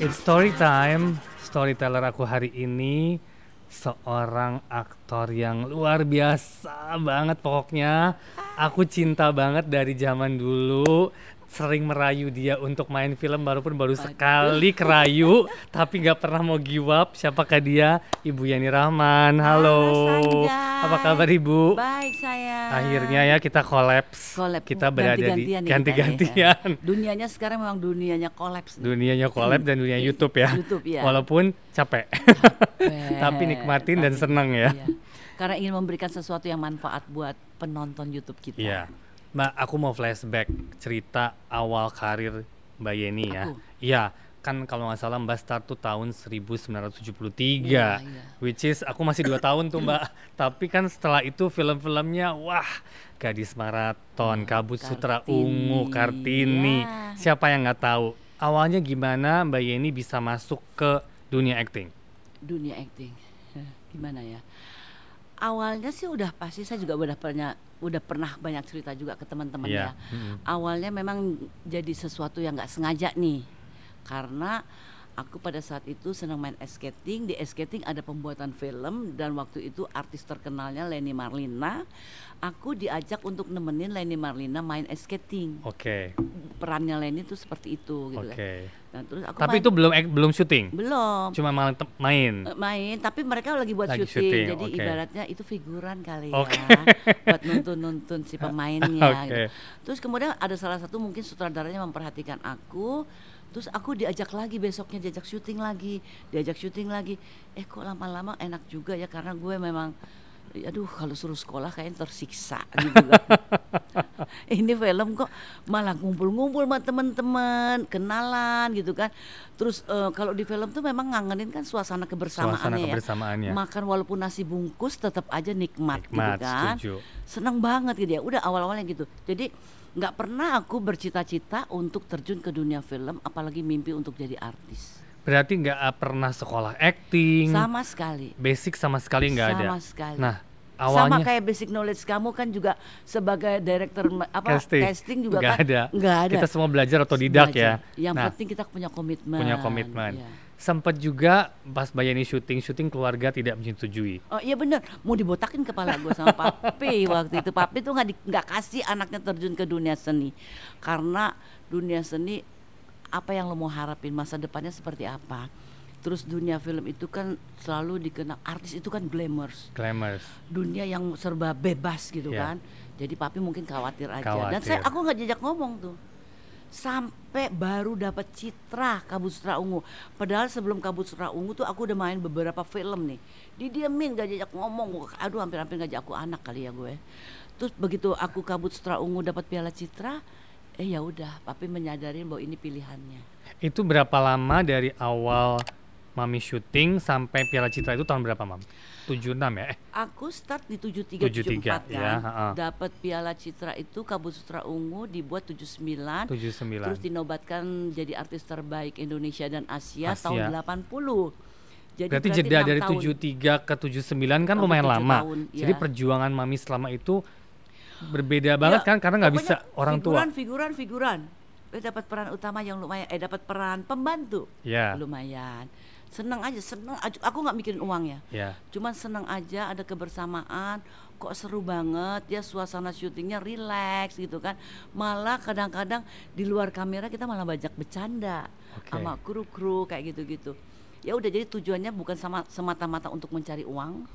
It's story time. Storyteller aku hari ini seorang aktor yang luar biasa banget pokoknya. Aku cinta banget dari zaman dulu sering merayu dia untuk main film walaupun baru sekali kerayu tapi nggak pernah mau give up siapakah dia Ibu Yani Rahman halo Halo, apa kabar Ibu Baik saya. akhirnya ya kita kolaps Collab. kita berada di Ganti-gantian nih kita nih, ganti-gantian ya. Dunianya sekarang memang dunianya kolaps. dunianya collab dan dunia YouTube ya YouTube, ya. walaupun capek Capek, tapi nikmatin dan tapi- seneng ya iya. Karena ingin memberikan sesuatu yang manfaat buat penonton YouTube kita. Iya. Mbak, aku mau flashback cerita awal karir Mbak Yeni ya. Iya, kan kalau nggak salah Mbak start tuh tahun 1973. Iya, iya. Which is aku masih dua tahun tuh Mbak. Tapi kan setelah itu film-filmnya wah, Gadis Maraton, Kabut Sutra Kartini, Ungu, Kartini. ya. Siapa yang nggak tahu? Awalnya gimana Mbak Yeni bisa masuk ke dunia acting? Dunia acting. Gimana ya? Awalnya sih udah pasti saya juga udah pernah udah pernah banyak cerita juga ke teman-teman Iya, ya. mm-mm. Awalnya memang jadi sesuatu yang nggak sengaja nih. Karena aku pada saat itu senang main ice skating, di ice skating ada pembuatan film dan waktu itu artis terkenalnya Leni Marlina. Aku diajak untuk nemenin Leni Marlina main ice skating. Oke, Perannya Leni tuh seperti itu gitu oke. kan. Nah, terus aku Tapi main- itu belum act- belum syuting, belum cuma tem- main. Eh, main tapi mereka lagi buat Lagi syuting, syuting, jadi oke. ibaratnya itu figuran kali Oke. ya buat nuntun-nuntun si pemainnya Oke. gitu. terus kemudian ada salah satu mungkin sutradaranya memperhatikan aku terus aku diajak lagi besoknya diajak syuting lagi diajak syuting lagi eh kok lama-lama enak juga ya karena gue memang aduh kalau suruh sekolah kayaknya tersiksa gitu kan. ini film kok malah ngumpul-ngumpul sama teman-teman kenalan gitu kan terus eh, kalau di film tuh memang ngangenin kan suasana kebersamaannya Suasana ya kebersamaannya. makan walaupun nasi bungkus tetap aja nikmat, Nikmat, gitu kan setuju. seneng banget gitu ya udah awal-awalnya gitu jadi nggak pernah aku bercita-cita untuk terjun ke dunia film apalagi mimpi untuk jadi artis Berarti nggak uh, pernah sekolah acting, sama sekali basic sama sekali nggak ada. sama sekali Nah, sama awalnya kayak basic knowledge kamu kan juga sebagai director apa casting, casting, juga nggak kan ada. nggak ada Kita semua belajar otodidak ya. Belajar. yang nah, penting kita punya komitmen punya komitmen. Iya. Sempat juga pas Bayani syuting, syuting keluarga tidak menyetujui. Oh iya bener, mau dibotakin kepala gue sama papi waktu itu. Papi tuh nggak nggak kasih anaknya terjun ke dunia seni, karena dunia seni apa yang lo mau harapin masa depannya seperti apa. Terus dunia film itu kan selalu dikenal artis itu kan glamours, Glamours. dunia yang serba bebas gitu Iya. kan. Jadi papi mungkin khawatir aja. Dan Khawatir. saya aku nggak jajak ngomong tuh. Sampai baru dapat citra Kabut Sutra Ungu. Padahal sebelum Kabut Sutra Ungu tuh aku udah main beberapa film nih. Didiamin gak jajak ngomong. Aduh hampir-hampir ngajak aku anak kali ya gue. Terus begitu aku Kabut Sutra Ungu dapat piala citra, eh ya udah, papi menyadarin bahwa ini pilihannya. Itu berapa lama dari awal Mami syuting sampai Piala Citra itu tahun berapa, Mam? 76 ya? Eh, Aku start di 73 73, 74 kan. ya, heeh. Dapat piala citra itu Kabut Sutra Ungu dibuat 79. 79. Terus dinobatkan jadi artis terbaik Indonesia dan Asia, Asia. tahun 80. Jadi Berarti jeda enam dari tahun. 73 ke 79 kan Sampai lumayan lama. tahun, Jadi ya. perjuangan Mami selama itu berbeda banget Ya, kan karena nggak bisa orang tua. figuran, Figuran, figuran, Eh dapat peran utama yang lumayan, eh dapat peran pembantu. Ya. Lumayan. Seneng aja, seneng. aja. Aku nggak mikirin uangnya. Ya. Cuman seneng aja ada kebersamaan, kok seru banget ya suasana syutingnya rileks gitu kan. Malah kadang-kadang di luar kamera kita malah banyak bercanda Oke. sama kru-kru kayak gitu-gitu. Ya udah jadi tujuannya bukan sama semata-mata untuk mencari uang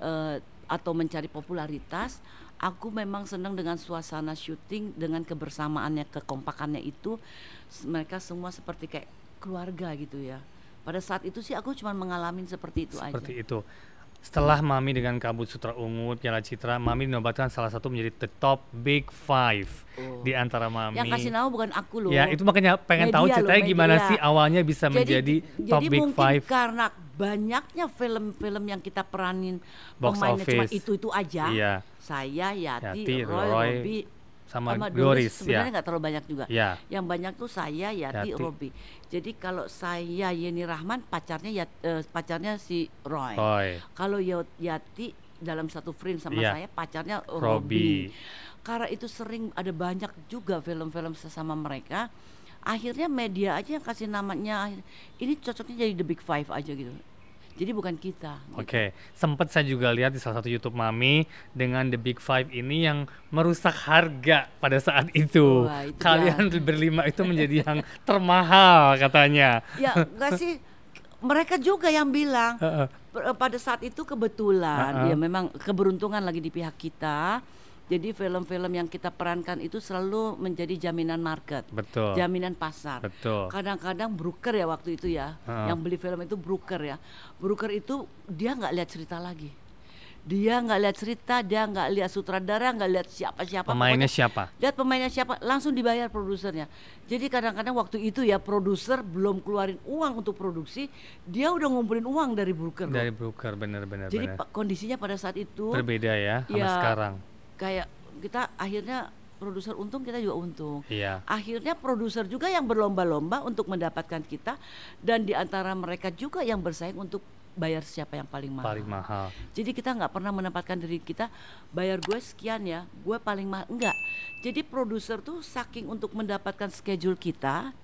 eh, atau mencari popularitas. Aku memang senang dengan suasana syuting dengan kebersamaannya, kekompakannya itu mereka semua seperti kayak keluarga gitu ya. Pada saat itu sih aku cuma mengalami seperti itu Seperti aja. itu. Setelah Mami dengan Kabut Sutra Ungu, Piala Citra, Mami dinobatkan salah satu menjadi the top big five Oh. di antara Mami. Yang kasih nama bukan aku loh. Ya, itu makanya pengen tahu Media loh, ceritanya gimana media. sih awalnya bisa menjadi top jadi big mungkin five. karena banyaknya film-film yang kita peranin Box pemainnya cuma office. itu-itu aja. Iya. Saya, Yati, Yati, Roy, Roy, Robby, sama sama Doris, Doris ya. sebenarnya nggak terlalu banyak juga. Ya. Yang banyak tuh saya, Yati, Yati. Robby. Jadi kalau saya Yeni Rahman pacarnya Yat- eh, pacarnya si Roy. Roy. Kalau Yati dalam satu frame sama Iya. saya pacarnya. Robby. Karena itu sering ada banyak juga film-film sesama mereka. Akhirnya media aja yang kasih namanya ini cocoknya jadi The Big Five aja gitu. Jadi bukan kita. gitu. Oke, sempat saya juga lihat di salah satu YouTube Mami dengan The Big Five ini yang merusak harga pada saat itu. Wah, itu Kalian berlima itu menjadi yang termahal katanya. Ya enggak sih mereka juga yang bilang Heeh. Per- pada saat itu kebetulan Ha-ha. ya memang keberuntungan lagi di pihak kita. Jadi film-film yang kita perankan itu selalu menjadi jaminan market, Betul. jaminan pasar. Betul. Kadang-kadang broker ya waktu itu ya, Ha-ha. yang beli film itu broker ya. Broker itu dia nggak lihat cerita lagi. Dia nggak lihat cerita, dia nggak lihat sutradara, nggak lihat siapa-siapa. Pemainnya pokoknya siapa? lihat pemainnya siapa langsung dibayar produsernya jadi kadang-kadang waktu itu ya produser belum keluarin uang untuk produksi dia udah ngumpulin uang dari broker. Dari broker benar-benar jadi benar. pa- kondisinya pada saat itu Berbeda ya sama Ya. sekarang. Kayak kita akhirnya produser untung kita juga untung Iya. akhirnya produser juga yang berlomba-lomba untuk mendapatkan kita dan di antara mereka juga yang bersaing untuk bayar siapa yang paling mahal Paling mahal. jadi kita nggak pernah menempatkan diri kita bayar gue sekian ya, gue paling mahal enggak. Jadi produser tuh saking untuk mendapatkan schedule kita.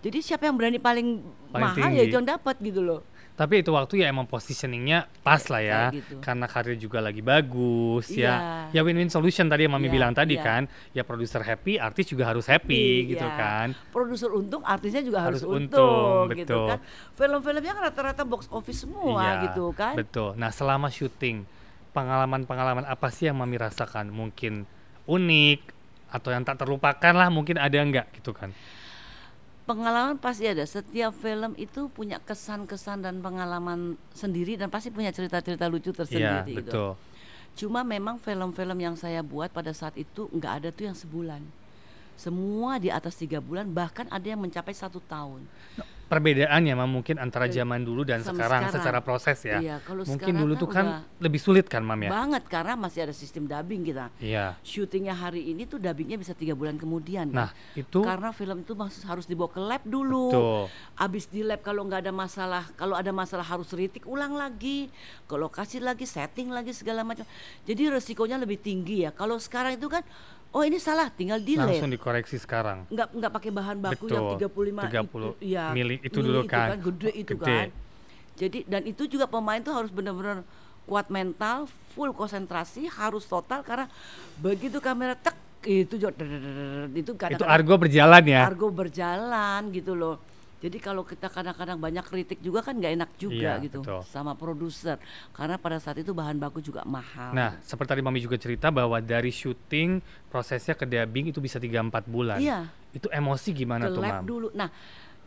Jadi siapa yang berani paling, Paling mahal ya tinggi. itu yang dapat gitu loh. Tapi itu waktu ya emang positioningnya pas lah ya, Kayak gitu. karena karir juga lagi bagus ya. Iya. Ya win-win solution tadi yang Mami Iya, bilang tadi iya. kan, ya produser happy, artis juga harus happy gitu Iya. kan. Produser untung, artisnya juga harus, Harus untung, untung, gitu betul. kan. Film-filmnya kan rata-rata box office semua Iya, gitu kan. Betul. Nah selama syuting, pengalaman-pengalaman apa sih yang Mami rasakan? Mungkin unik atau yang tak terlupakan lah, mungkin ada nggak gitu kan? Pengalaman pasti ada. Setiap film itu punya kesan-kesan dan pengalaman sendiri dan pasti punya cerita-cerita lucu Iya tersendiri gitu. betul. Cuma memang film-film yang saya buat pada saat itu nggak ada tuh yang sebulan. Semua di atas tiga bulan, bahkan ada yang mencapai satu tahun. Perbedaannya memang mungkin antara Eh, zaman dulu dan sama sekarang, sekarang. secara proses ya. Iya, kalau mungkin dulu kan tuh kan lebih sulit kan Mam ya? Banget karena masih ada sistem dubbing kita. Iya. Syutingnya hari ini tuh dubbingnya bisa tiga bulan kemudian. Nah kan. itu karena film itu masih harus dibawa ke lab dulu. betul. Abis di lab kalau nggak ada masalah, kalau ada masalah harus retake ulang lagi, ke lokasi lagi, setting lagi segala macam. Jadi resikonya lebih tinggi ya. Kalau sekarang itu kan, oh ini salah, tinggal delete. Langsung dikoreksi sekarang. nggak nggak pakai bahan baku Betul, yang 35 30 itu, ya, mili itu dulu kan. gede itu Gede. kan. Jadi dan itu juga pemain tuh harus benar-benar kuat mental, full konsentrasi, harus total karena begitu kamera tek itu itu Itu kadang-kadang argo berjalan ya. argo berjalan gitu loh. Jadi kalau kita kadang-kadang banyak kritik juga kan nggak enak juga Iya, gitu betul. sama produser karena pada saat itu bahan baku juga mahal. Nah, seperti tadi Mami juga cerita bahwa dari syuting prosesnya ke dubbing itu bisa 3-4 bulan. iya. Itu emosi gimana ke tuh, lab Mam? dulu. Nah,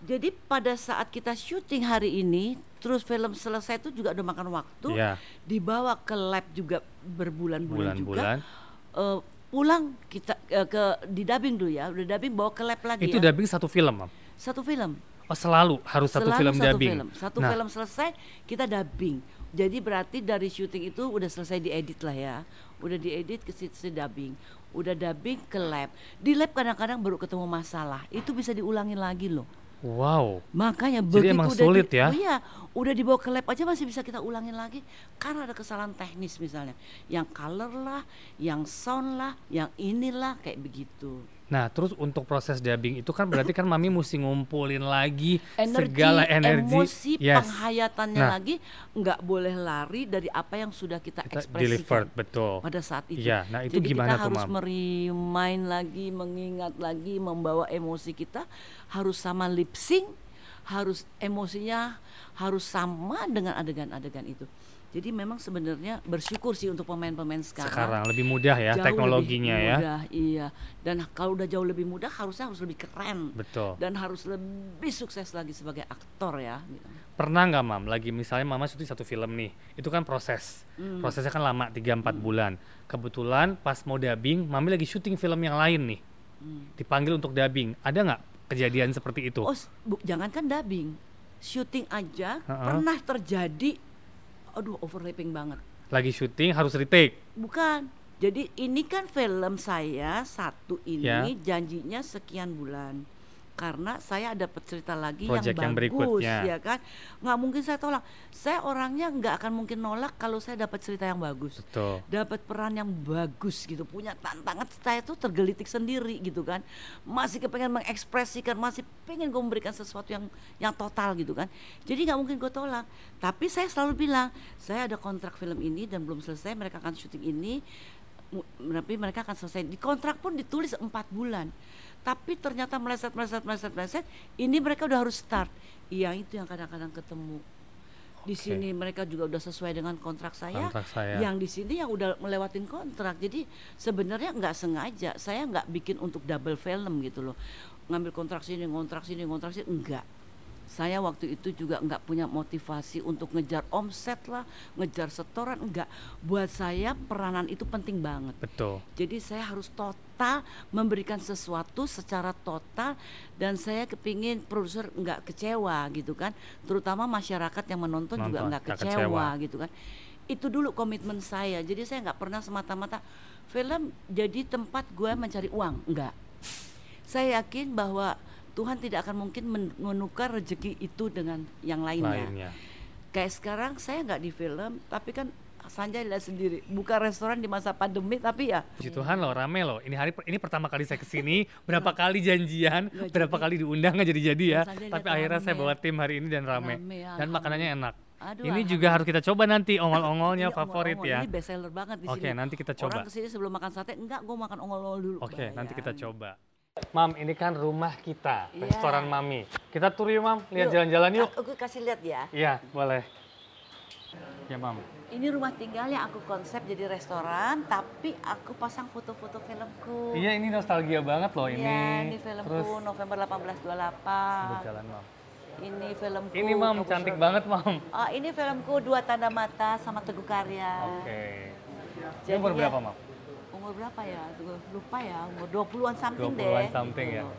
jadi pada saat kita syuting hari ini, terus film selesai itu juga udah makan waktu, Iya, dibawa ke lab juga berbulan-bulan juga. bulan-bulan. Eh, pulang kita eh, ke di dubbing dulu ya, udah dubbing bawa ke lab lagi Itu ya. dubbing satu film, Mam. Satu film. Oh, selalu harus satu Selalu film satu dubbing. film. Satu Nah, film selesai kita dubbing. Jadi berarti dari syuting itu udah selesai diedit lah ya. Udah diedit ke situ dubbing. Udah dubbing ke lab. Di lab kadang-kadang baru ketemu masalah. Itu bisa diulangin lagi loh. Wow. Makanya Jadi begitu emang udah sulit di- ya? Oh iya, udah dibawa ke lab aja masih bisa kita ulangin lagi karena ada kesalahan teknis misalnya. Yang color lah, yang sound lah, yang inilah kayak begitu. Nah, terus untuk proses dubbing itu kan berarti kan Mami mesti ngumpulin lagi Energi, segala energi. emosi, Yes. penghayatannya Nah. lagi nggak boleh lari dari apa yang sudah kita, Kita ekspresikan delivered, betul. pada saat itu. Iya, nah itu Jadi gimana kita tuh, harus Mam? merimain lagi, mengingat lagi, membawa emosi kita harus sama lip sync, harus emosinya harus sama dengan adegan-adegan itu. Jadi memang sebenarnya bersyukur sih untuk pemain-pemain sekarang. Sekarang lebih mudah ya Jauh teknologinya lebih ya. mudah, Iya. Dan kalau udah jauh lebih mudah harusnya harus lebih keren Betul. dan harus lebih sukses lagi sebagai aktor ya. gitu. Pernah nggak Mam, lagi misalnya Mama syuting satu film nih, itu kan proses. Hmm. Prosesnya kan lama, 3-4 bulan. Kebetulan pas mau dubbing, Mami lagi syuting film yang lain nih. Hmm. Dipanggil untuk dubbing. Ada nggak kejadian seperti itu? Oh, bu, jangankan dubbing, syuting aja Ha-ha. pernah terjadi. Aduh, overlapping banget. Lagi syuting harus retake. Bukan. Jadi ini kan film saya satu ini Ya. janjinya sekian bulan. Karena saya dapat cerita lagi Project yang yang bagus berikutnya. ya kan? Nggak mungkin saya tolak. Saya orangnya nggak akan mungkin nolak kalau saya dapat cerita yang bagus. Betul. dapat peran yang bagus gitu punya tantangan. Saya tuh tergelitik sendiri gitu kan. Masih kepengen mengekspresikan masih pengen gue memberikan sesuatu yang yang total gitu kan. Jadi nggak mungkin gue tolak. Tapi saya selalu bilang saya ada kontrak film ini dan belum selesai mereka akan syuting ini. Tapi mereka akan selesai. Di kontrak pun ditulis empat bulan tapi ternyata meleset meleset meleset meleset ini mereka udah harus start. Iya itu yang kadang-kadang ketemu. Di Oke. sini mereka juga udah sesuai dengan kontrak saya. Kontrak saya. yang di sini yang udah melewatin kontrak. Jadi sebenarnya nggak sengaja. Saya nggak bikin untuk double film gitu loh. Ngambil kontrak sini kontrak sini kontrak sini. Enggak saya waktu itu juga nggak punya motivasi untuk ngejar omset lah ngejar setoran enggak. Buat saya peranan itu penting banget. Betul. jadi saya harus total memberikan sesuatu secara total dan saya kepingin produser nggak kecewa gitu kan. Terutama masyarakat yang menonton juga Nonton, nggak nggak kecewa, kecewa. gitu kan. Itu dulu komitmen saya. Jadi saya nggak pernah semata-mata film jadi tempat gue mencari uang. Enggak saya yakin bahwa Tuhan tidak akan mungkin men- menukar rezeki itu dengan yang lainnya Lainnya. kayak sekarang saya nggak di film tapi kan Sanjay lihat sendiri buka restoran di masa pandemi tapi ya Puji Tuhan loh, rame loh. Ini hari ini pertama kali saya ke sini, berapa kali janjian, Nggak berapa jadi. kali diundang nggak jadi-jadi ya. Mas Anja Tapi akhirnya saya rame. bawa tim hari ini dan rame. Rame, ya, dan makanannya enak. Aduh, ini juga harus kita coba nanti ongol-ongolnya Ini favorit ongol-ongol, ya. Ini best seller banget di Oke, sini. nanti kita coba. Orang ke sini sebelum makan sate, enggak, gue makan ongol-ongol dulu. Oke, nanti kita Bayang. coba. Mam, ini kan rumah kita, Iya. restoran Mami. Kita tur yuk, Mam. Lihat jalan-jalan yuk. Aku kasih lihat ya. Iya, boleh. Ya, Mam. Ini rumah tinggal yang aku konsep jadi restoran, tapi aku pasang foto-foto filmku. Iya, ini nostalgia banget loh ini. Iya, ini filmku Terus November sebut 1828. jalan, Mam. Ini filmku. Ini, Mam, cantik banget, Mam. Oh, ini filmku Dua Tanda Mata sama Teguh Karya. Oke. Ini Jadi umur ya- berapa, Mam? Umur berapa ya? Lupa ya, umur 20-an something 20-an deh. something ya. Gitu.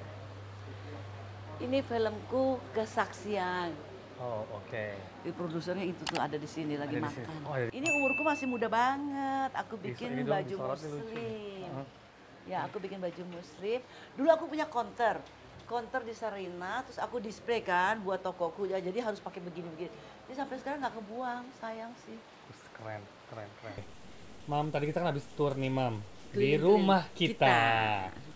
Ini filmku Kesaksian. Oh, oke. Di produsernya itu tuh ada di sini lagi Ada makan. sini. Oh, ada di- Ini umurku masih muda banget. Aku Bisa, bikin ini dong, baju muslim. Heeh. Ya, aku bikin baju muslim. Dulu aku punya counter. Counter di Sarina, terus aku display kan buat tokoku ya. Jadi harus pakai begini-begini. Jadi sampai sekarang nggak kebuang, sayang sih. Keren, keren, keren. Mam, tadi kita kan habis tour nih, Mam. Di rumah kita. kita.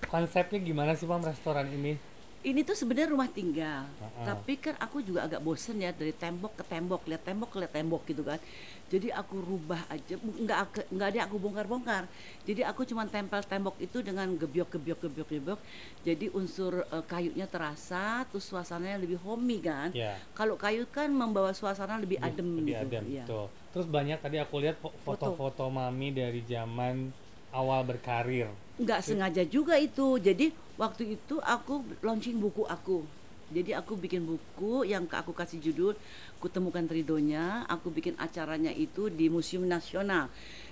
Konsepnya gimana sih, Mam, restoran ini? Ini tuh sebenarnya rumah tinggal, Heeh. tapi kan aku juga agak bosen ya dari tembok ke tembok, lihat tembok ke lihat tembok gitu kan. Jadi aku rubah aja, nggak ak- nggak ada aku bongkar-bongkar. Jadi aku cuma tempel tembok itu dengan gebyok gebyok gebyok gebyok. Jadi unsur eh, kayunya terasa, terus suasananya lebih homey kan. Ya. Kalau kayu kan membawa suasana lebih adem Lebih gitu. adem, betul. Terus banyak tadi aku lihat fo- foto-foto Mami dari zaman awal berkarir. nggak sengaja juga itu. Jadi waktu itu aku launching buku aku jadi aku bikin buku yang ke- aku kasih judul kutemukan Tridonya aku bikin acaranya itu di Museum Nasional.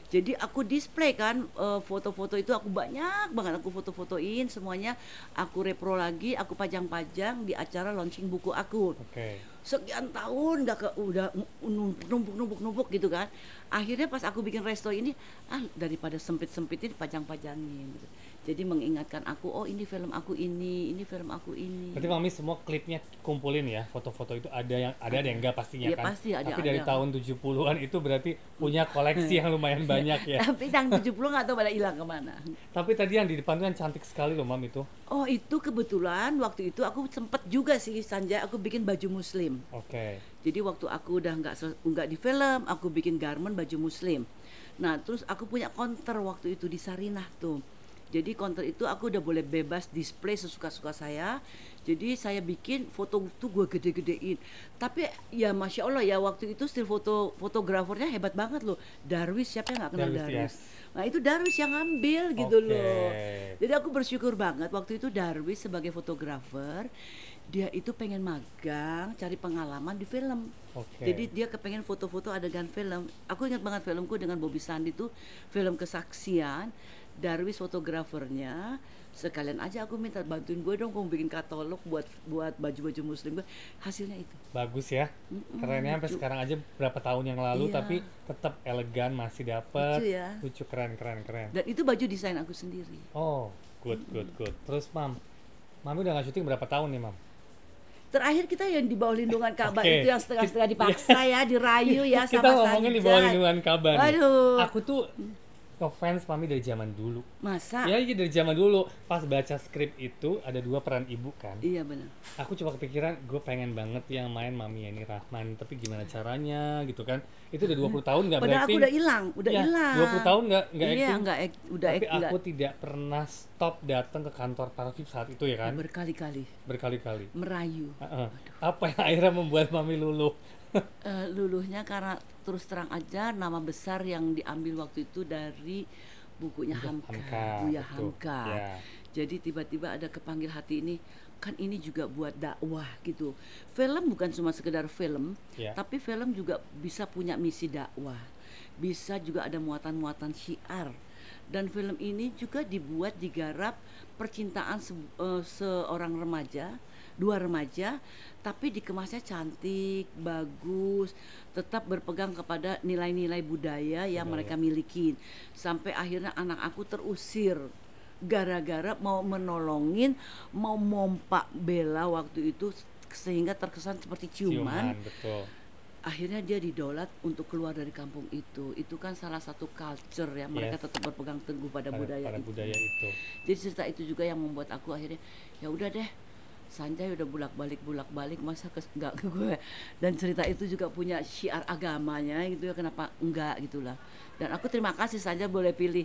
Jadi aku display kan eh, foto-foto itu aku banyak banget aku foto-fotoin semuanya. Aku repro lagi aku pajang-pajang di acara launching buku aku. Oke. sekian tahun nggak ke udah numpuk numpuk numpuk gitu kan. Akhirnya pas aku bikin resto ini ah daripada sempit sempitin pajang pajangin gitu. Jadi mengingatkan aku oh ini film aku ini ini film aku ini Berarti Mami semua klipnya kumpulin ya, foto-foto itu ada yang ada ada yang enggak pastinya Iya, kan. pasti ada- Tapi dari ada. tahun 70-an itu berarti punya koleksi yang lumayan banyak ya. tapi yang 70 nggak tahu pada hilang ke mana Tapi tadi yang di depan tuh kan cantik sekali loh, Mam itu. oh itu kebetulan waktu itu aku sempet juga sih Sanjay aku bikin baju muslim Oke. Jadi waktu aku udah nggak nggak di film, aku bikin garment baju muslim. Nah terus aku punya counter waktu itu di Sarinah tuh. Jadi counter itu aku udah boleh bebas display sesuka-suka saya. Jadi saya bikin foto tuh gue gede-gedein. Tapi ya masya Allah ya waktu itu still foto fotografernya hebat banget loh. Darwis siapa yang nggak kenal Darwis, Darwis? yes. Nah itu Darwis yang ngambil gitu Oke. loh. Jadi aku bersyukur banget waktu itu Darwis sebagai fotografer dia itu pengen magang cari pengalaman di film. Oke. Jadi dia kepengen foto-foto adegan film. Aku ingat banget filmku dengan Bobby Sandi itu film kesaksian. Darwis fotografernya sekalian aja aku minta bantuin gue dong kamu bikin katalog buat buat baju-baju muslim gue hasilnya itu Bagus ya. Mm-mm, Kerennya sampai lucu. sekarang aja berapa tahun yang lalu Iya. tapi tetap elegan masih dapet. Lucu ya. Lucu keren keren keren. dan itu baju desain aku sendiri Oh, good good good. Terus Mam, Mami udah nggak syuting berapa tahun nih, Mam? Terakhir kita yang di bawah lindungan Ka'bah Oke. itu yang setengah-setengah dipaksa ya, dirayu ya Kita sama ngomongin di bawah lindungan kabar nih. Waduh. Aku tuh ngefans Mami dari zaman dulu. Masa? Ya, iya dari zaman dulu. Pas baca skrip itu ada dua peran ibu kan. Iya benar. Aku cuma kepikiran gue pengen banget yang main Mami Yani Rahman, tapi gimana caranya gitu kan. Itu udah 20 tahun nggak berarti. aku udah hilang, udah Ya, hilang. 20 tahun nggak nggak Iya, acting. ek- udah tapi aku tidak pernah stop datang ke kantor Parvip saat itu ya kan. berkali-kali Berkali-kali. merayu. Heeh. Apa yang akhirnya membuat Mami luluh? Eh, luluhnya karena terus terang aja nama besar yang diambil waktu itu dari bukunya Hamka, Hamka, Buya betul. Hamka. Ya. Jadi tiba-tiba ada kepanggil hati ini, kan ini juga buat dakwah gitu. Film bukan cuma sekedar film, Ya. tapi film juga bisa punya misi dakwah. Bisa juga ada muatan-muatan syiar. Dan film ini juga dibuat digarap percintaan se- eh, seorang remaja, dua remaja, tapi dikemasnya cantik, bagus, tetap berpegang kepada nilai-nilai budaya yang mereka miliki. Sampai akhirnya anak aku terusir gara-gara mau menolongin, mau mompak Bella waktu itu sehingga terkesan seperti ciuman Ciuman, betul. akhirnya dia didolat untuk keluar dari kampung itu itu kan salah satu culture ya mereka Yes. tetap berpegang teguh pada, Pada, budaya pada itu budaya itu. jadi cerita itu juga yang membuat aku akhirnya ya udah deh Sanjay udah bulak balik bulak balik masa ke enggak ke gue dan cerita itu juga punya syiar agamanya gitu ya kenapa enggak gitulah dan aku terima kasih saja boleh pilih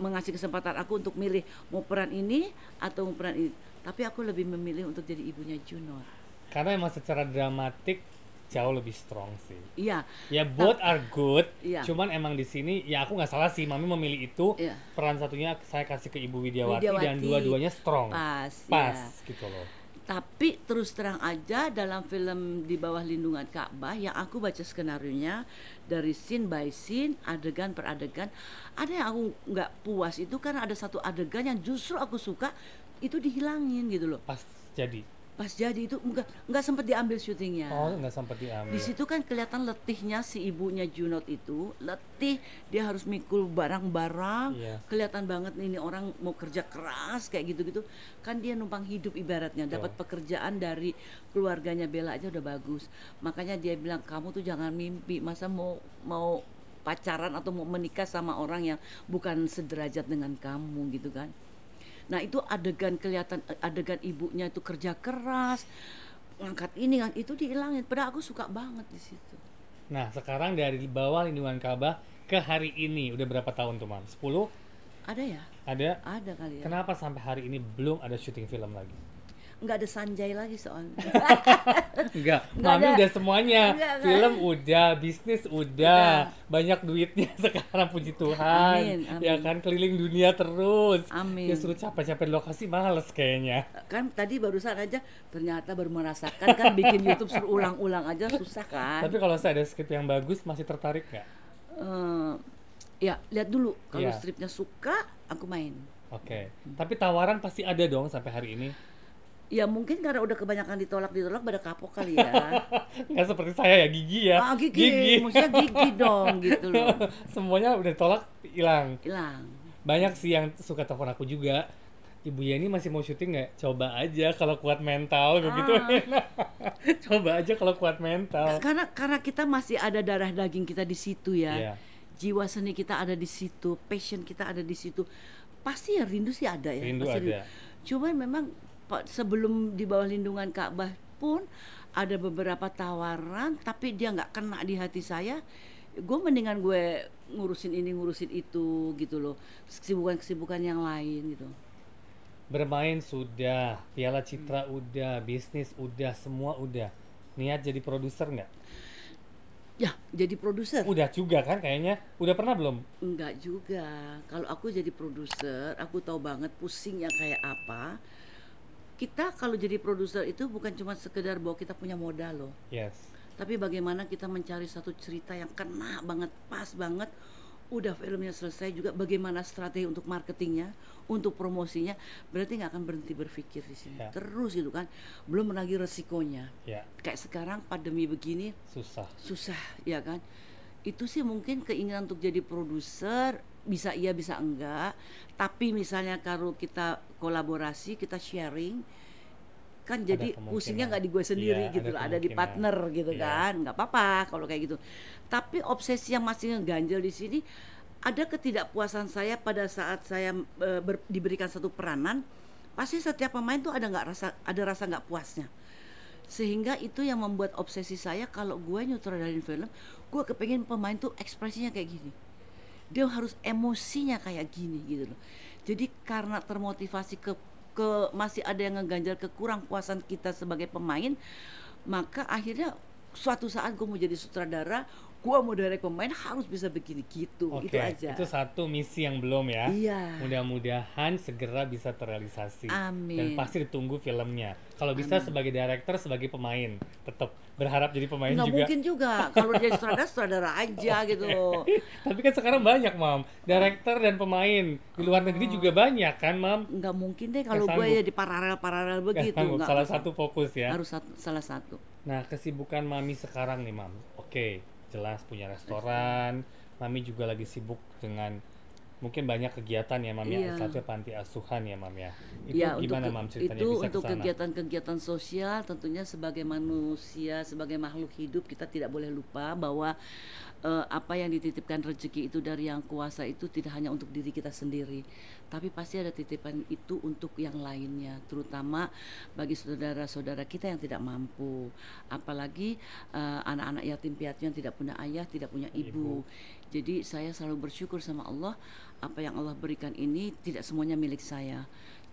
mengasih kesempatan aku untuk milih mau peran ini atau mau peran ini tapi aku lebih memilih untuk jadi ibunya Junor Karena emang secara dramatik jauh lebih strong sih. iya Ya both are good, Iya. cuman emang di sini ya aku nggak salah sih, mami memilih itu. Iya. Peran satunya saya kasih ke Ibu Widiawati, dan Widiawati. dua-duanya strong, pas pas ya. gitu loh. Tapi terus terang aja dalam film di bawah lindungan Ka'bah yang aku baca skenario-nya dari scene by scene, adegan per adegan, ada yang aku nggak puas itu karena ada satu adegan yang justru aku suka itu dihilangin gitu loh. Pas jadi. Pas jadi itu nggak nggak sempat diambil syutingnya. Oh nggak sempat diambil. Di situ kan kelihatan letihnya si ibunya Junot itu, letih, dia harus mikul barang-barang, Iya. kelihatan banget nih ini orang mau kerja keras kayak gitu-gitu. Kan dia numpang hidup ibaratnya, dapat pekerjaan dari keluarganya Bella aja udah bagus. Makanya dia bilang kamu tuh jangan mimpi, masa mau mau pacaran atau mau menikah sama orang yang bukan sederajat dengan kamu gitu kan. Nah itu adegan kelihatan adegan ibunya itu kerja keras, ngangkat ini ngangkat itu dihilangin. Padahal aku suka banget di situ. Nah sekarang dari bawah lindungan Ka'bah ke hari ini udah berapa tahun tuh mam? 10? Ada ya? Ada? Ada kali ya. Kenapa sampai hari ini belum ada syuting film lagi? Nggak ada Sanjay lagi soalnya. Enggak, Nggak mami ada. udah semuanya. Nggak, nggak. Film udah, bisnis udah, banyak duitnya sekarang puji Tuhan. Amin, amin. Ya kan keliling dunia terus. Amin. Ya suruh capek-capek lokasi males kayaknya. kan tadi barusan aja ternyata baru merasakan kan bikin YouTube suruh ulang-ulang aja susah kan. Tapi kalau saya ada skrip yang bagus masih tertarik nggak? Eh, ya lihat dulu kalau Iya. stripnya suka aku main. Oke. Tapi tawaran pasti ada dong sampai hari ini. Ya mungkin karena udah kebanyakan ditolak-ditolak pada kapok kali ya. Nggak seperti saya ya gigi ya. ah gigi, maksudnya gigi dong gitu loh. Semuanya udah tolak hilang. Hilang. Banyak sih yang suka telepon aku juga. Ibu Yani masih mau syuting nggak? Coba aja kalau kuat mental begitu. Coba aja kalau kuat mental. Karena karena kita masih ada darah daging kita di situ ya. Iya. Jiwa seni kita ada di situ, passion kita ada di situ. Pasti ya rindu sih ada ya. Rindu pasti ada. Cuman memang sebelum di bawah lindungan Ka'bah pun ada beberapa tawaran tapi dia nggak kena di hati saya. Gue mendingan gue ngurusin ini ngurusin itu gitu loh. Kesibukan-kesibukan yang lain gitu. Bermain sudah, piala citra udah, bisnis udah, semua udah. Niat jadi produser nggak? Ya, jadi produser. Udah juga kan kayaknya. Udah pernah belum? Enggak juga. Kalau aku jadi produser, aku tahu banget pusingnya kayak apa. Kita kalau jadi produser itu bukan cuma sekedar bahwa kita punya modal loh. Yes. Tapi bagaimana kita mencari satu cerita yang kena banget, pas banget. Udah filmnya selesai juga bagaimana strategi untuk marketingnya, untuk promosinya. Berarti nggak akan berhenti berpikir di sini. Ya. Terus gitu kan. Belum lagi resikonya. Ya, Kayak sekarang pandemi begini susah. susah ya kan itu sih mungkin keinginan untuk jadi produser bisa iya bisa enggak. Tapi misalnya kalau kita kolaborasi kita sharing kan jadi pusingnya nggak di gue sendiri Iya, gitu ada loh, ada di partner gitu Iya. kan. Nggak apa-apa kalau kayak gitu. Tapi obsesi yang masih ngeganjel di sini ada ketidakpuasan saya pada saat saya eh, ber- diberikan satu peranan pasti setiap pemain tuh ada nggak rasa ada rasa nggak puasnya. Sehingga itu yang membuat obsesi saya kalau gue nyutradarain film gue kepengen pemain tuh ekspresinya kayak gini dia harus emosinya kayak gini gitu loh. Jadi karena termotivasi ke ke masih ada yang ngeganjal kekurang puasan kita sebagai pemain maka akhirnya suatu saat gue mau jadi sutradara gue mau direct pemain harus bisa begini gitu Oke, itu aja itu satu misi yang belum ya. Iya. Mudah-mudahan segera bisa terrealisasi. Dan Amin. pasti ditunggu filmnya. Kalau bisa sebagai director, sebagai pemain, tetap berharap jadi pemain nggak juga. mungkin juga kalau jadi sutradara sutradara aja gitu Tapi kan sekarang banyak, Mam. Director dan pemain di luar negeri juga banyak kan, Mam? nggak mungkin deh kalau gue ya di paralel paralel begitu nggak Salah satu fokus ya. harus satu, salah satu Nah, kesibukan Mami sekarang nih, Mam. Oke, jelas punya restoran. Mami juga lagi sibuk dengan mungkin banyak kegiatan ya, Mam ya. Iya. Satunya panti asuhan ya, Mam ya. Itu ya gimana, untuk Mam, ceritanya itu bisa untuk kegiatan-kegiatan sosial tentunya sebagai manusia sebagai makhluk hidup kita tidak boleh lupa bahwa eh, apa yang dititipkan rezeki itu dari yang kuasa itu tidak hanya untuk diri kita sendiri tapi pasti ada titipan itu untuk yang lainnya terutama bagi saudara-saudara kita yang tidak mampu. Apalagi eh, anak-anak yatim piatu yang tidak punya ayah tidak punya ibu. jadi saya selalu bersyukur sama Allah apa yang Allah berikan ini tidak semuanya milik saya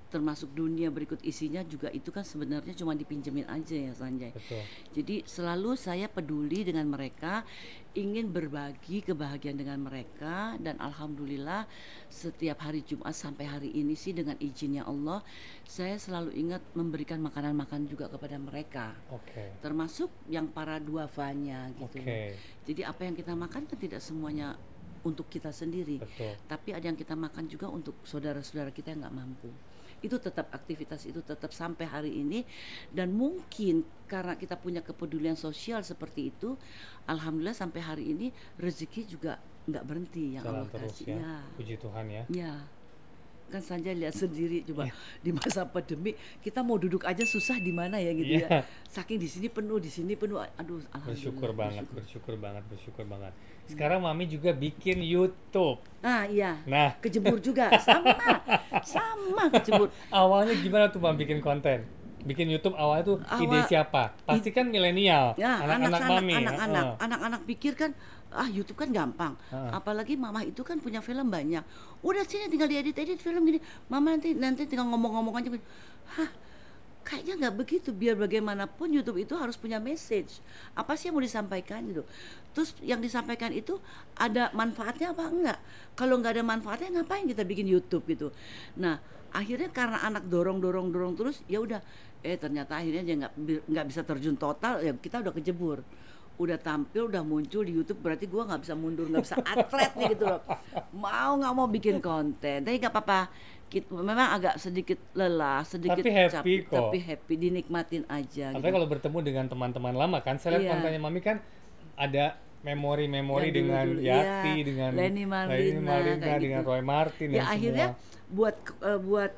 termasuk dunia berikut isinya juga itu kan sebenarnya cuma dipinjemin aja ya Sanjay. Betul. Jadi selalu saya peduli dengan mereka, ingin berbagi kebahagiaan dengan mereka dan alhamdulillah setiap hari Jumat sampai hari ini sih dengan izinnya Allah saya selalu ingat memberikan makanan-makan juga kepada mereka. Oke. Termasuk yang para duafanya gitu. Oke. Jadi apa yang kita makan kan tidak semuanya untuk kita sendiri Betul. tapi ada yang kita makan juga untuk saudara-saudara kita yang nggak mampu itu tetap aktivitas itu tetap sampai hari ini dan mungkin karena kita punya kepedulian sosial seperti itu alhamdulillah sampai hari ini rezeki juga nggak berhenti yang Jalan Allah terus kasih ya. Puji Tuhan ya. ya kan saja lihat sendiri coba Iya. di masa pandemi kita mau duduk aja susah di mana ya gitu Iya. ya saking di sini penuh di sini penuh aduh alhamdulillah Bersyukur banget, bersyukur. bersyukur banget, bersyukur banget. Sekarang Mami juga bikin YouTube. nah iya Nah, kejebur juga sama sama kejebur awalnya gimana tuh Mam bikin konten? Bikin YouTube awalnya tuh ide Awal- siapa? Pasti kan milenial, Ya, anak-anak anak-anak, Mami. anak-anak, anak-anak pikir kan ah YouTube kan gampang. Heeh. Apalagi mama itu kan punya film banyak. Udah sini tinggal diedit-edit film gini. Mama nanti nanti tinggal ngomong-ngomong aja. Hah, kayaknya nggak begitu. Biar bagaimanapun YouTube itu harus punya message. Apa sih yang mau disampaikan gitu. Terus yang disampaikan itu ada manfaatnya apa enggak? Kalau nggak ada manfaatnya ngapain kita bikin YouTube gitu. Nah, akhirnya karena anak dorong dorong dorong terus ya udah eh ternyata akhirnya dia nggak nggak bisa terjun total ya kita udah kejebur udah tampil udah muncul di YouTube berarti gua nggak bisa mundur nggak bisa atlet nih gitu loh mau nggak mau bikin konten tapi nggak apa-apa memang agak sedikit lelah sedikit Tapi happy capek, kok. tapi happy dinikmatin aja Apalagi gitu. kalau bertemu dengan teman-teman lama kan, saya lihat Iya. kontennya Mami kan ada memori-memori dengan dulu-dulu, Yati, iya. dengan Lenny Marlina, Marlina, kayak dengan gitu. Roy Martin dan ya akhirnya semua. Buat eh, buat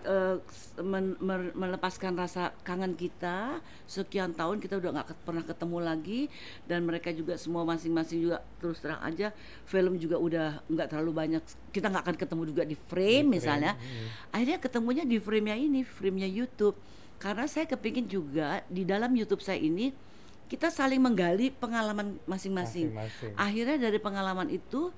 s- men- mer- melepaskan rasa kangen kita sekian tahun kita udah nggak ket- pernah ketemu lagi dan mereka juga semua masing-masing juga terus terang aja film juga udah nggak terlalu banyak kita nggak akan ketemu juga di frame Di misalnya frame, mm. akhirnya ketemunya di frame-nya ini frame-nya YouTube karena saya kepingin juga di dalam YouTube saya ini kita saling menggali pengalaman Masing-masing. akhirnya dari pengalaman itu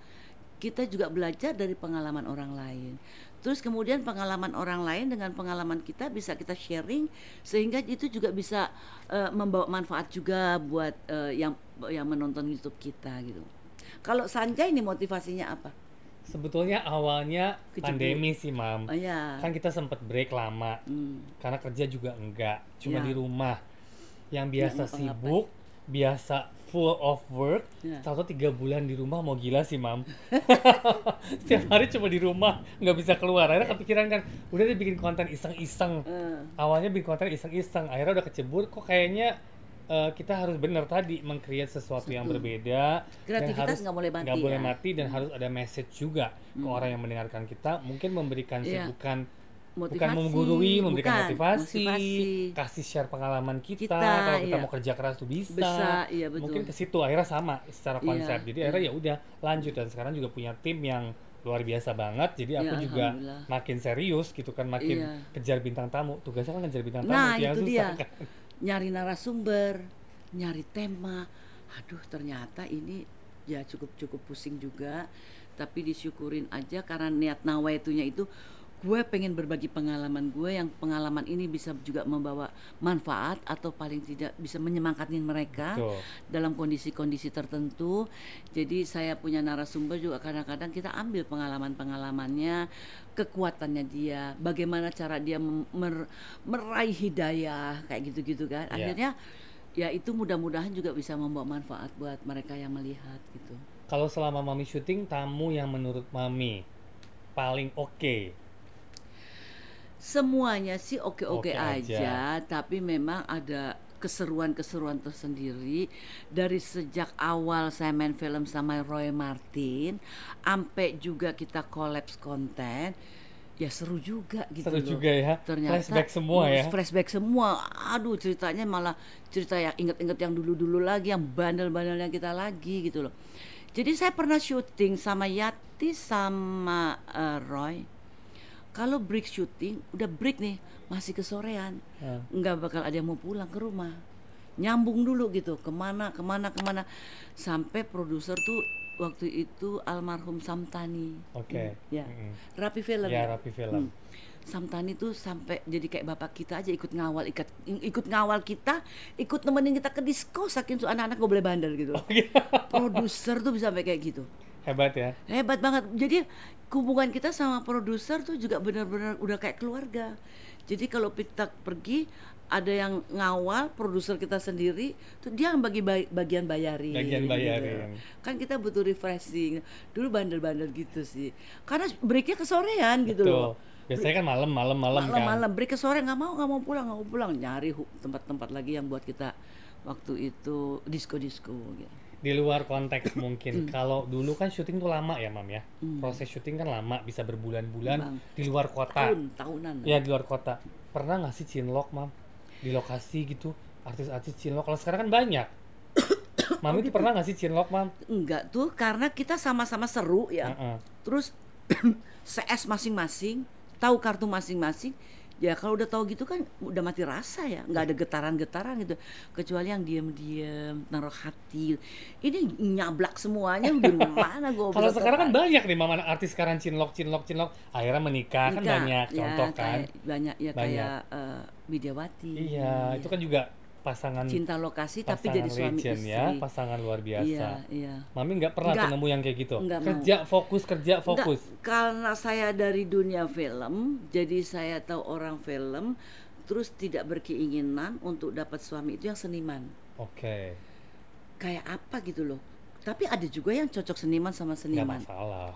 kita juga belajar dari pengalaman orang lain. Terus kemudian pengalaman orang lain dengan pengalaman kita bisa kita sharing sehingga itu juga bisa eh, membawa manfaat juga buat eh, yang yang menonton YouTube kita gitu. Kalau Sanjay ini motivasinya apa? Sebetulnya awalnya Kejebur. pandemi sih, Mam. Oh ya. Kan kita sempat break lama. Hmm. karena kerja juga enggak cuma Ya. di rumah yang biasa ngapa-ngapain. sibuk biasa full of work Ya. tahu tiga bulan di rumah mau gila sih mam. Setiap hari cuma di rumah nggak bisa keluar. Akhirnya kepikiran kan udah deh bikin konten iseng-iseng. Eh, awalnya bikin konten iseng-iseng akhirnya udah kecebur kok kayaknya eh, kita harus benar tadi mengcreate sesuatu yang berbeda dan Kreativitas harus nggak boleh mati nggak boleh ya. mati dan harus ada message juga ke orang yang mendengarkan kita mungkin memberikan Iya. Bukan bukan Motivasi, menggurui memberikan bukan, motivasi, motivasi. kasih share pengalaman kita, Kita, kalau kita iya. mau kerja keras tuh bisa, Bisa, iya, betul. mungkin ke situ akhirnya sama secara Iya, konsep jadi iya. akhirnya ya udah lanjut dan sekarang juga punya tim yang luar biasa banget jadi aku Iya, juga makin serius gitu kan makin Iya. kejar bintang tamu tugasnya kan ngejar bintang tamu Nah, yang itu susah dia. kan Nyari narasumber, nyari tema. Aduh, ternyata ini ya cukup-cukup pusing juga. Tapi disyukurin aja karena niat nawaitunya itu gue pengen berbagi pengalaman gue yang pengalaman ini bisa juga membawa manfaat atau paling tidak bisa menyemangatin mereka Betul. dalam kondisi-kondisi tertentu. Jadi saya punya narasumber juga kadang-kadang kita ambil pengalaman-pengalamannya, kekuatannya dia, bagaimana cara dia mer- meraih hidayah kayak gitu-gitu kan. Iya. Akhirnya ya itu mudah-mudahan juga bisa membawa manfaat buat mereka yang melihat gitu. kalau selama mami syuting tamu yang menurut mami paling oke Semuanya sih oke-oke Oke aja, tapi memang ada keseruan-keseruan tersendiri dari sejak awal saya main film sama Roy Martin, sampai juga kita kolaps konten, ya seru juga gitu seru loh. juga ya Ternyata flashback semua ya Flashback semua. Aduh, ceritanya malah cerita yang inget-inget yang dulu-dulu lagi, yang bandel-bandelnya kita lagi gitu loh. Jadi saya pernah syuting sama Yati sama eh, Roy. Kalau break syuting, udah break nih, masih kesorean, Ah. nggak bakal ada yang mau pulang ke rumah. Nyambung dulu gitu, ke mana, ke mana, ke mana, sampai produser tuh waktu itu almarhum Samtani. Oke. Ya, Mm-mm. Rapi Film. Ya, Rapi Film. Hmm. Samtani tuh sampai jadi kayak bapak kita aja ikut ngawal ikut ikut ngawal kita ikut nemenin kita ke disco saking tuh anak-anak gak boleh bandel gitu Oh, iya. produser tuh bisa sampai kayak gitu hebat ya. Hebat banget. Jadi hubungan kita sama produser tuh juga benar-benar udah kayak keluarga. Jadi kalau kita pergi ada yang ngawal produser kita sendiri tuh dia yang bagi ba- bagian bayarin Bagian gitu. bayarin. kan kita butuh refreshing. Dulu bandel-bandel gitu sih. Karena breaknya kesorean gitu betul. loh. Biasanya kan malam malam malam kan. malam-malam break ke sore nggak mau nggak mau pulang nggak mau pulang. Nyari tempat-tempat lagi yang buat kita waktu itu disco-disco gitu. Di luar konteks Hmm. mungkin. Kalau dulu kan syuting tuh lama ya mam ya. Proses syuting kan lama bisa berbulan-bulan di luar kota. tahun tahunan. Ya di luar kota. Pernah nggak sih cinlok mam? Di lokasi gitu artis-artis cinlok. Kalau sekarang kan banyak. Mami Oh, tuh pernah nggak sih cinlok mam? Enggak tuh karena kita sama-sama seru ya. Heeh. terus CS masing-masing tahu kartu masing-masing ya kalau udah tahu gitu kan udah mati rasa ya. Nggak ada getaran-getaran gitu. Kecuali yang diem-diem naruh hati. Ini nyablak semuanya gimana gue kalau sekarang kan banyak nih mama artis sekarang cinlok cinlok cinlok. Akhirnya menikah kan Nikah, banyak ya, contoh kan. kayak banyak ya Banyak. kayak eh, Widiawati. Iya itu kan juga pasangan cinta lokasi tapi pasangan jadi suami legend istri. ya pasangan luar biasa. iya. Iya mami nggak pernah tuh Nggak. nemu yang kayak gitu? Nggak mau. kerja fokus kerja fokus. Nggak, karena saya dari dunia film jadi saya tahu orang film terus tidak berkeinginan untuk dapat suami itu yang seniman. Oke. Kayak apa gitu loh. Tapi ada juga yang cocok seniman sama nggak seniman. masalah.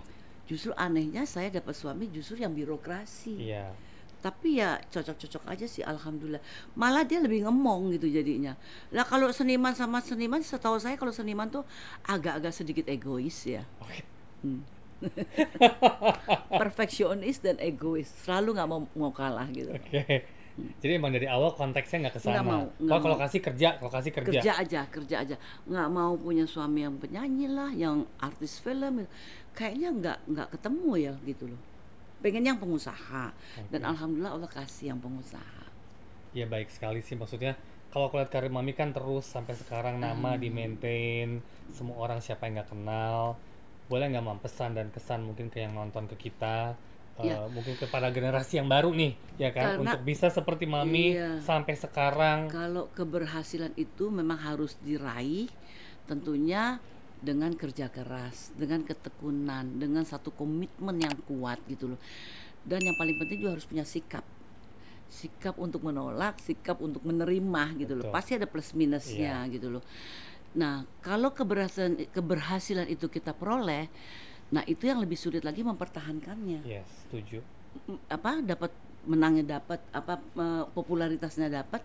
Justru anehnya saya dapat suami justru yang birokrasi. Iya tapi ya cocok-cocok aja sih alhamdulillah. Malah dia lebih ngemong gitu jadinya. Lah kalau seniman sama seniman setahu saya kalau seniman tuh agak-agak sedikit egois ya. Oke. Hmm. perfeksionis dan egois. Selalu nggak mau mau kalah gitu. Oke. Jadi emang dari awal konteksnya nggak ke sana Nggak mau, kalau mau. kasih kerja kalau kasih kerja, kerja aja kerja aja. Nggak mau punya suami yang penyanyi lah yang artis film. Kayaknya nggak nggak ketemu ya gitu loh pengen yang pengusaha dan alhamdulillah Allah kasih yang pengusaha ya baik sekali sih maksudnya kalau aku lihat karir mami kan terus sampai sekarang nama Hmm. di maintain semua orang siapa yang nggak kenal boleh nggak mam pesan dan kesan mungkin ke yang nonton ke kita eh, Ya. mungkin kepada generasi yang baru nih ya kan Karena- untuk bisa seperti mami Iya. sampai sekarang kalau keberhasilan itu memang harus diraih tentunya dengan kerja keras dengan ketekunan dengan satu komitmen yang kuat gitu loh. Dan yang paling penting juga harus punya sikap. Sikap untuk menolak sikap untuk menerima gitu loh. Betul. pasti ada plus minusnya gitu loh. Nah kalau keberhasilan keberhasilan itu kita peroleh nah itu yang lebih sulit lagi mempertahankannya. Yes setuju. Mm, apa dapat menangnya dapat apa popularitasnya dapat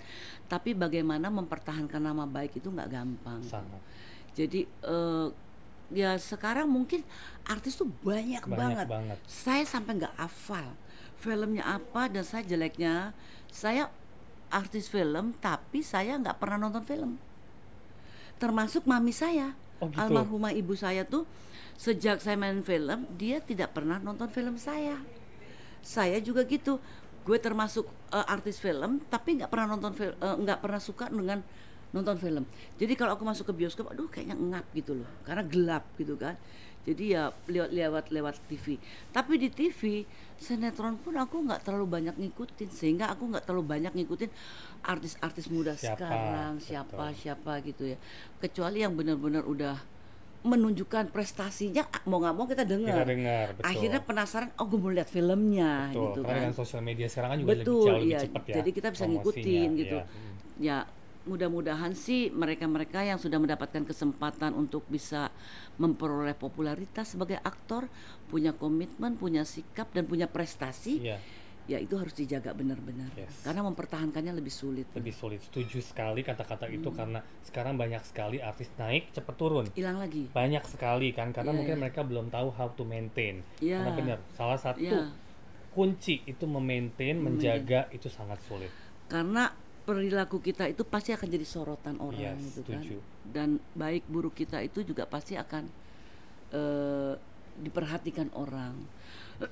tapi bagaimana mempertahankan nama baik itu nggak gampang. Sangat jadi eh, ya sekarang mungkin artis tuh banyak, banyak banget. banget. Saya sampai nggak hafal filmnya apa dan saya jeleknya saya artis film tapi saya nggak pernah nonton film. Termasuk mami saya, Oh, gitu. almarhumah ibu saya tuh sejak saya main film dia tidak pernah nonton film saya. Saya juga gitu. Gue termasuk eh, artis film tapi nggak pernah nonton film nggak pernah suka dengan nonton film. Jadi kalau aku masuk ke bioskop, aduh kayaknya ngap gitu loh, karena gelap gitu kan. Jadi ya lewat lewat lewat TV. Tapi di TV sinetron pun aku nggak terlalu banyak ngikutin, sehingga aku nggak terlalu banyak ngikutin artis-artis muda Siapa, sekarang, betul. siapa siapa gitu ya. Kecuali yang benar-benar udah menunjukkan prestasinya, ah, mau nggak mau kita dengar. Kita dengar, betul. Akhirnya penasaran, oh gue mau lihat filmnya Betul, gitu karena kan. dengan sosial media sekarang kan juga lebih, Betul, jauh lebih iya. cepat ya. Jadi kita bisa ngikutin gitu. iya. Hmm. Ya, mudah-mudahan sih mereka-mereka yang sudah mendapatkan kesempatan untuk bisa memperoleh popularitas sebagai aktor, punya komitmen, punya sikap dan punya prestasi, Iya, ya itu harus dijaga benar-benar. Yes. Karena mempertahankannya lebih sulit. lebih sulit. Setuju sekali kata-kata itu Hmm. karena sekarang banyak sekali artis naik cepat turun. Hilang lagi. Banyak sekali kan karena Iya, mungkin iya. mereka belum tahu how to maintain. Iya. Karena benar, salah satu Iya. kunci itu memaintain, menjaga itu sangat sulit. Karena perilaku kita itu pasti akan jadi sorotan orang Yes, gitu kan. setuju. Dan baik buruk kita itu juga pasti akan eh, diperhatikan orang.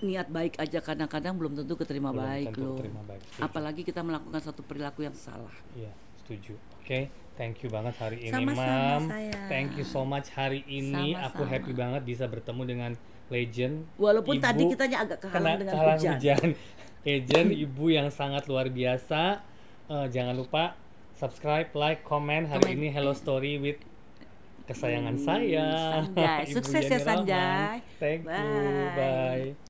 Niat baik aja kadang-kadang belum tentu keterima Belum baik tentu loh. keterima baik, setuju. Apalagi kita melakukan satu perilaku yang salah. Iya, setuju. Oke, thank you banget hari ini, Sama-sama, Mam. sayang. Thank you so much hari ini. Aku Sama-sama. happy banget bisa bertemu dengan legend. Walaupun ibu, tadi kitanya agak kehalang kena- dengan kehalang hujan. legend, ibu yang sangat luar biasa. Eh, jangan lupa subscribe, like, comment. Hari Komen. ini Hello Story with kesayangan saya. Sanjay. Sukses ya. Sanjay. Thank you. Bye. Bye.